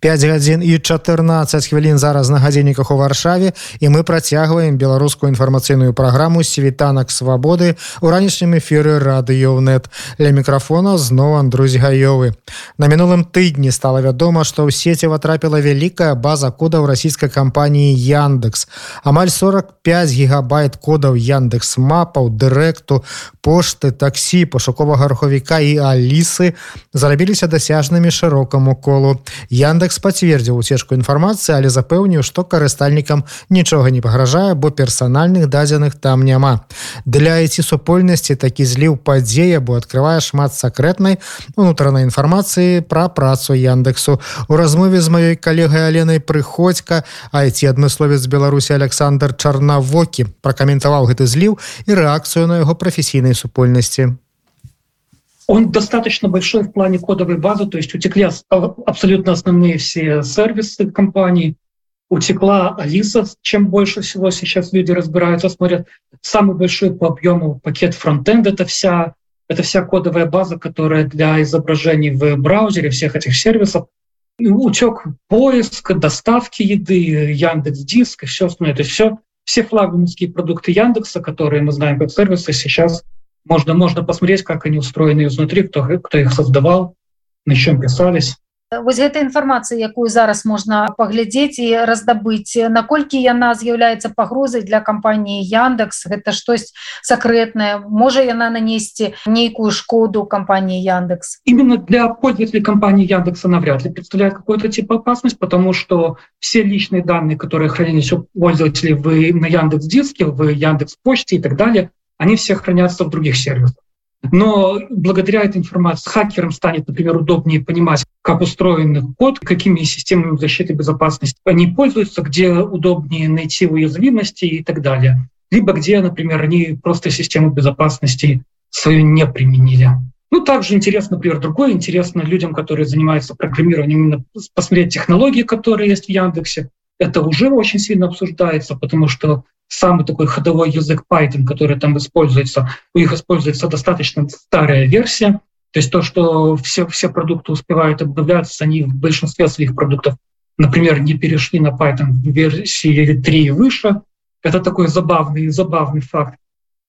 5 гадзін і 14 хвілін зараз на гадзінніках у варшаве і мы працягваем беларускую інфармацыйную праграму світанак свабоды у ранішнім эфиры радыёнет для мікрафона зноў Андрусь гаёвы на мінулым тыдні стала вядома што ў сеціва трапіла вялікая база кодаў расійскай кампаніі яндекс амаль 45 гигабайт кодаў яндекс мапаў дырэкту пошты таксі пашуковага рухавіка і алісы зарабіліся дасяжнымі шырокаму колу яндекс Яндекс пацвердзіў уцежку інфармацыі але запэўніў што карыстальнікам нічога не пагражае бо персанальных дадзеных там няма. Для ці супольнасці такі зліў падзея бо открывае шмат сакрэтнай унутранай інфармацыі пра працу яндексу. У размове з маёй калегай аленай прыходзька айці адмысловец беларусі александр чарнавокі пракаментаваў гэты зліў і рэакцыю на яго прафесійнай супольнасці Он достаточно большой в плане кодовой базы, то есть утекли абсолютно основные все сервисы компании, утекла Алиса, чем больше всего сейчас люди разбираются, смотрят. Самый большой по объему пакет фронтенд — это вся, это вся кодовая база, которая для изображений в браузере всех этих сервисов. Утек поиск, доставки еды, Яндекс Диск и все остальное. То есть все, все флагманские продукты Яндекса, которые мы знаем как сервисы, сейчас — можно, можно посмотреть, как они устроены изнутри, кто, кто их создавал, на чем писались. Вось гэта інфармацыя якую зараз можна паглядзець і раздабыць наколькі яна з'яўляецца пагрозай для кампаніі яндекс? Гэта штось сакрэтнае. Можа яна нанесці нейкую шкоду кампании яндекс? Именно для пользователей компании яндекса навряд ли представляет какой-то тип опасность потому что все личные данные которые хранились у пользователей вы на яндекс диске в яндекс почте и так далее они все хранятся в других сервисах. Но благодаря этой информации хакерам станет, например, удобнее понимать, как устроен код, какими системами защиты безопасности они пользуются, где удобнее найти уязвимости и так далее. Либо где, например, они просто систему безопасности свою не применили. Ну, также интересно, например, другое интересно людям, которые занимаются программированием, именно посмотреть технологии, которые есть в Яндексе. Это уже очень сильно обсуждается, потому что самый такой ходовой язык Python, который там используется, у них используется достаточно старая версия, то есть то, что все, все продукты успевают обновляться, они в большинстве своих продуктов, например, не перешли на Python в версии 3 и выше. Это такой забавный, забавный факт.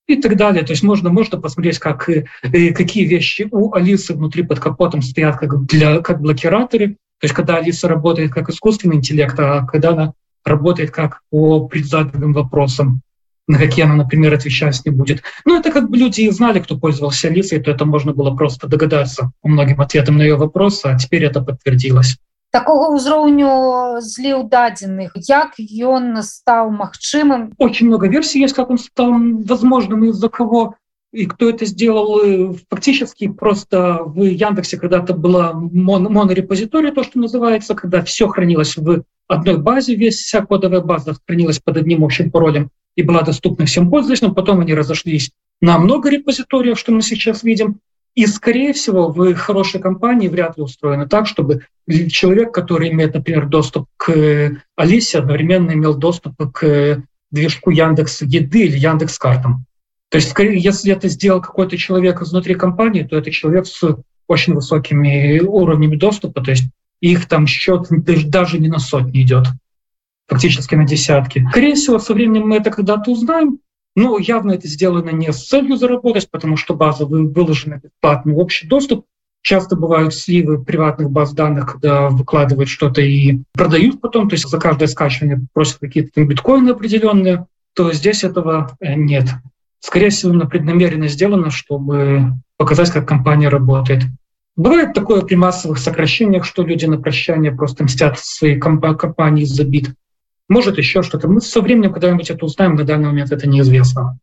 И так далее. То есть можно, можно посмотреть, как, какие вещи у Алисы внутри под капотом стоят как, для, как блокираторы. То есть когда Алиса работает как искусственный интеллект, а когда она работает как по предзаданным вопросам, на какие она, например, отвечать не будет. Ну, это как бы люди знали, кто пользовался Алисой, то это можно было просто догадаться по многим ответам на ее вопросы, а теперь это подтвердилось. Такого ўзроўню зліў дадзеных як ён стаў магчымым очень много версий есть как он стал возможным из-за кого и кто это сделал фактически просто в Яндексе когда-то была мон монорепозитория то что называется когда все хранилось в одной базе, весь вся кодовая база хранилась под одним общим паролем и была доступна всем пользователям. Потом они разошлись на много репозиториев, что мы сейчас видим. И, скорее всего, в хорошей компании вряд ли устроено так, чтобы человек, который имеет, например, доступ к Алисе, одновременно имел доступ к движку Яндекс Еды или Яндекс Картам. То есть, скорее, если это сделал какой-то человек изнутри компании, то это человек с очень высокими уровнями доступа, то есть их там счет даже не на сотни идет, фактически на десятки. Скорее всего, со временем мы это когда-то узнаем, но явно это сделано не с целью заработать, потому что база выложена бесплатно в общий доступ. Часто бывают сливы приватных баз данных, когда выкладывают что-то и продают потом, то есть за каждое скачивание просят какие-то биткоины определенные, то здесь этого э, нет. Скорее всего, преднамеренно сделано, чтобы показать, как компания работает. Бывает такое при массовых сокращениях, что люди на прощание просто мстят своей компании забит. Может еще что-то. Мы со временем когда-нибудь это узнаем, на данный момент это неизвестно.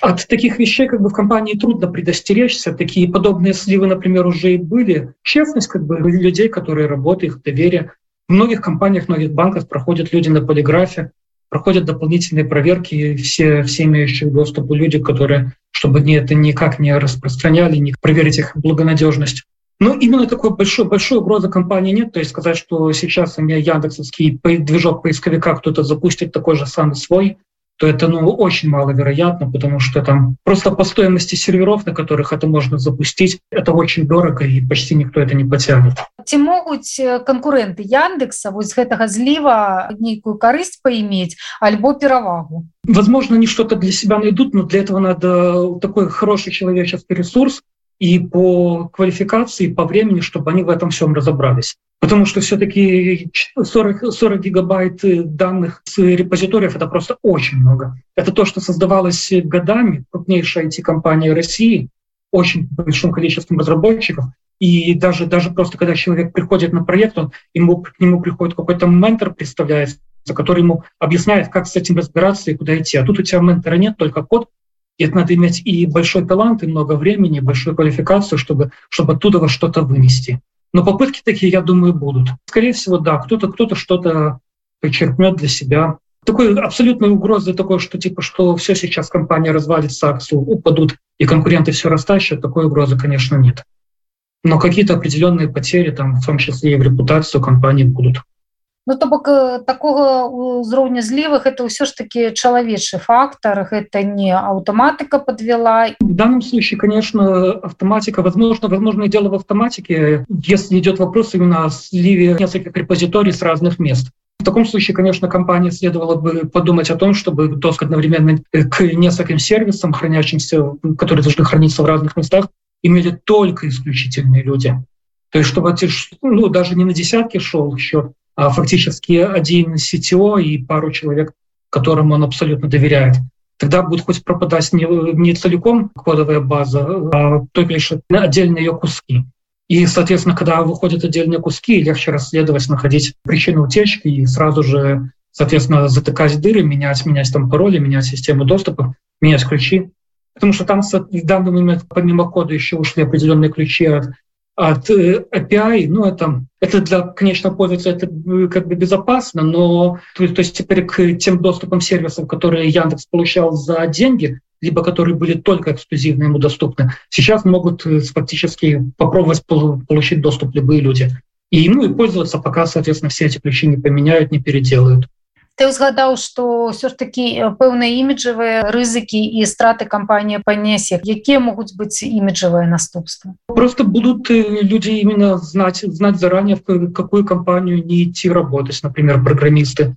От таких вещей как бы в компании трудно предостеречься. Такие подобные сливы, например, уже и были. Честность как бы людей, которые работают, их доверие. В многих компаниях, многих банках проходят люди на полиграфе, проходят дополнительные проверки, все, все имеющие доступ люди, которые чтобы они это никак не распространяли, не проверить их благонадежность. Но именно такой большой, большой угрозы компании нет. То есть сказать, что сейчас у меня яндексовский движок поисковика кто-то запустит такой же самый свой, то это ну, очень маловероятно, потому что там просто по стоимости серверов, на которых это можно запустить, это очень дорого и почти никто это не потянет. Ці могуць канкурэнты Яндекса вось гэтага зліва нейкую карысць паиметь альбо перавагу. Возможно, они что-то для себя найдут, но для этого надо такой хороший человеческий ресурс, и по квалификации, по времени, чтобы они в этом всем разобрались. Потому что все-таки 40, 40 гигабайт данных с репозиториев — это просто очень много. Это то, что создавалось годами, крупнейшая IT-компания России, очень большим количеством разработчиков. И даже, даже просто когда человек приходит на проект, он, ему, к нему приходит какой-то ментор, представляется, который ему объясняет, как с этим разбираться и куда идти. А тут у тебя ментора нет, только код, и это надо иметь и большой талант, и много времени, и большую квалификацию, чтобы, чтобы оттуда во что-то вынести. Но попытки такие, я думаю, будут. Скорее всего, да, кто-то кто-то что-то почерпнет для себя. Такой абсолютной угрозы такой, что типа, что все сейчас компания развалится, акции упадут, и конкуренты все растащат, такой угрозы, конечно, нет Но какие-то определенные потери, там, в том числе и в репутацию компании будут. Ну то бок такого узроўня злівых это ўсё ж таки чалавечы фактор это не аўтоматыка подвела в данном случае конечно автоматика возможно возможно дело в автоматике если идет вопрос именно о сливе нескольких репозиторий с разных мест в таком случае конечно компания следовало бы подумать о том чтобы доступ одновременно к нескольким сервисам хранящимся которые должны храниться в разных местах имели только исключительные люди то есть чтобы ну, даже не на десятки шел счет а фактически один CTO и пару человек, которым он абсолютно доверяет. Тогда будет хоть пропадать не, не целиком кодовая база, а только лишь отдельные ее куски. И, соответственно, когда выходят отдельные куски, легче расследовать, находить причину утечки и сразу же, соответственно, затыкать дыры, менять, менять там пароли, менять систему доступа, менять ключи. Потому что там в данный момент помимо кода еще ушли определенные ключи от от э, API, ну это, это для конечного пользователя это э, как бы безопасно, но то, то есть теперь к тем доступам сервисов, которые Яндекс получал за деньги, либо которые были только эксклюзивно ему доступны, сейчас могут э, фактически попробовать получить доступ любые люди. И, ну, и пользоваться, пока, соответственно, все эти ключи не поменяют, не переделают ты узгадаў что все ж таки пэўныя іміджавыя рызыкі і страты кампанія панесе якія могуць быць іміджавыя наступства просто будут люди именно знать знать заранее в какую компанию не идти работать например программисты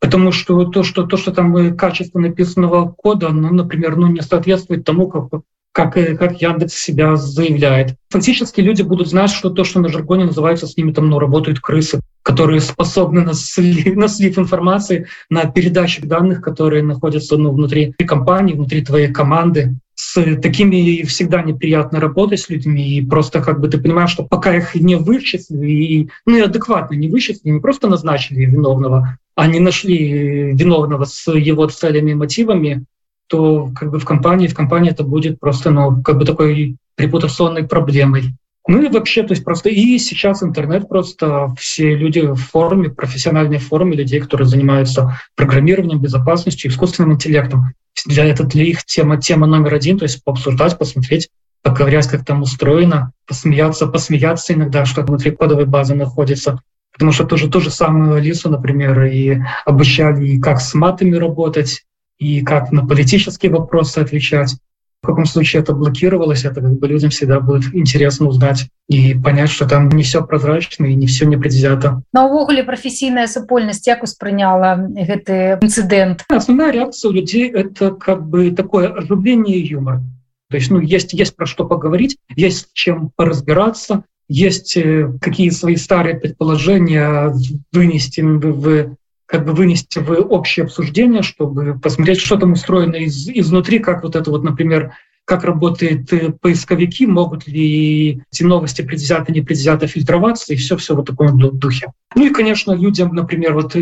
потому что то что то что там качество написанного кода ну например ну не соответствует тому как как, как Яндекс себя заявляет. Фактически люди будут знать, что то, что на жаргоне называется, с ними там ну, работают крысы, которые способны на слив, на слив информации, на передачу данных, которые находятся ну, внутри компании, внутри твоей команды. С такими всегда неприятно работать с людьми, и просто как бы ты понимаешь, что пока их не вычислили, и, ну и адекватно не вычислили, не просто назначили виновного, а не нашли виновного с его целями и мотивами, то как бы в компании в компании это будет просто ну как бы такой репутационной проблемой. Ну и вообще то есть просто и сейчас интернет просто все люди в форме профессиональной форме людей которые занимаются программированием безопасностью искусственным интеллектом для это для их тема тема номер один то есть пообсуждать посмотреть поговорять как там устроено посмеяться посмеяться иногда что внутри кодовой базы находится. Потому что тоже то же самое алису например и обучали и как с матами работать и как на политические вопросы отвечать. В каком случае это блокировалось, это как бы людям всегда будет интересно узнать и понять, что там не все прозрачно и не все не предвзято. На увогуле профессийная супольность як успрыняла этот инцидент? Основная реакция у людей — это как бы такое оживление и юмор. То есть ну, есть, есть про что поговорить, есть чем поразбираться, есть э, какие свои старые предположения вынести в как бы вынести в общее обсуждение, чтобы посмотреть, что там устроено из, изнутри, как вот это вот, например, как работают поисковики, могут ли эти новости предвзято, не предвзято фильтроваться, и все-все в таком духе. Ну и, конечно, людям, например, вот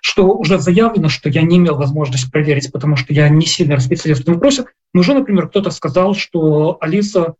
что уже заявлено, что я не имел возможности проверить, потому что я не сильно специалист в этом вопросе, но уже, например, кто-то сказал, что Алиса,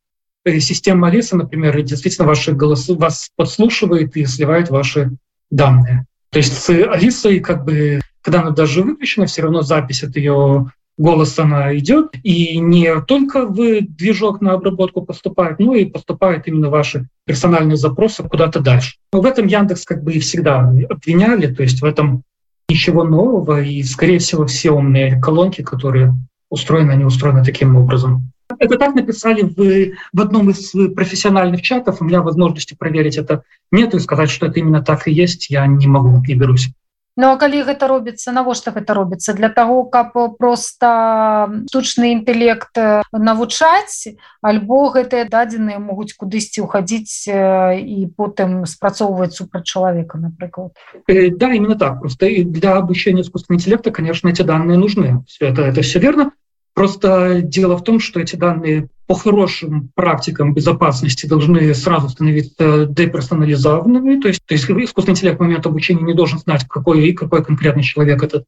система Алиса, например, действительно ваши голосы вас подслушивает и сливает ваши данные. То есть с Алисой, как бы, когда она даже выключена, все равно запись от ее голоса она идет, и не только в движок на обработку поступает, но и поступают именно ваши персональные запросы куда-то дальше. Но в этом Яндекс как бы и всегда обвиняли, то есть в этом ничего нового, и, скорее всего, все умные колонки, которые устроены, они устроены таким образом. Это так написали в, в одном из профессиональных чатов. У меня возможности проверить это нет и сказать, что это именно так и есть, я не могу, не берусь. Ну а калі гэта робіцца навошта гэта робіцца для того каб просто штучны інтэлект навучаць альбо гэтыя дадзеныя могуць кудысьці уходить і потым спрацоўваць супраць чалавека напрыклад. Да именно так. Просто и для обучения искусственного интеллекта конечно эти данные нужны. Все это это все верно Просто дело в том, что эти данные по хорошим практикам безопасности должны сразу становиться деперсонализованными. То есть, то есть искусственный интеллект в момент обучения не должен знать, какой, какой конкретный человек этот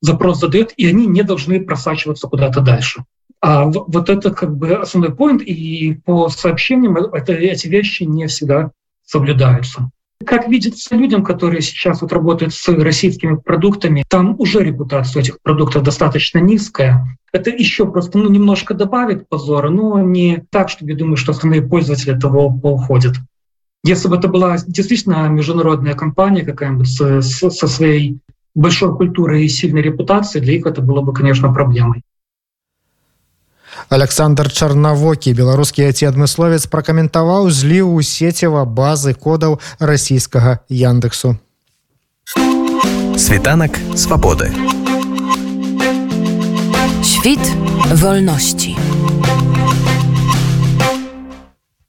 запрос задает, и они не должны просачиваться куда-то дальше. А вот это как бы основной point, и по сообщениям это, эти вещи не всегда соблюдаются. Как видится людям, которые сейчас вот работают с российскими продуктами, там уже репутация этих продуктов достаточно низкая. Это еще просто ну, немножко добавит позора, но не так, чтобы я думаю, что основные пользователи того уходят. Если бы это была действительно международная компания какая-нибудь со, со своей большой культурой и сильной репутацией, для них это было бы, конечно, проблемой. Александр Чарнавокі беларускі ці адмысловец пракаментаваў зліў у сеціва базы кодаў расійскага яндексу. Світанак свабоды. Świt wolności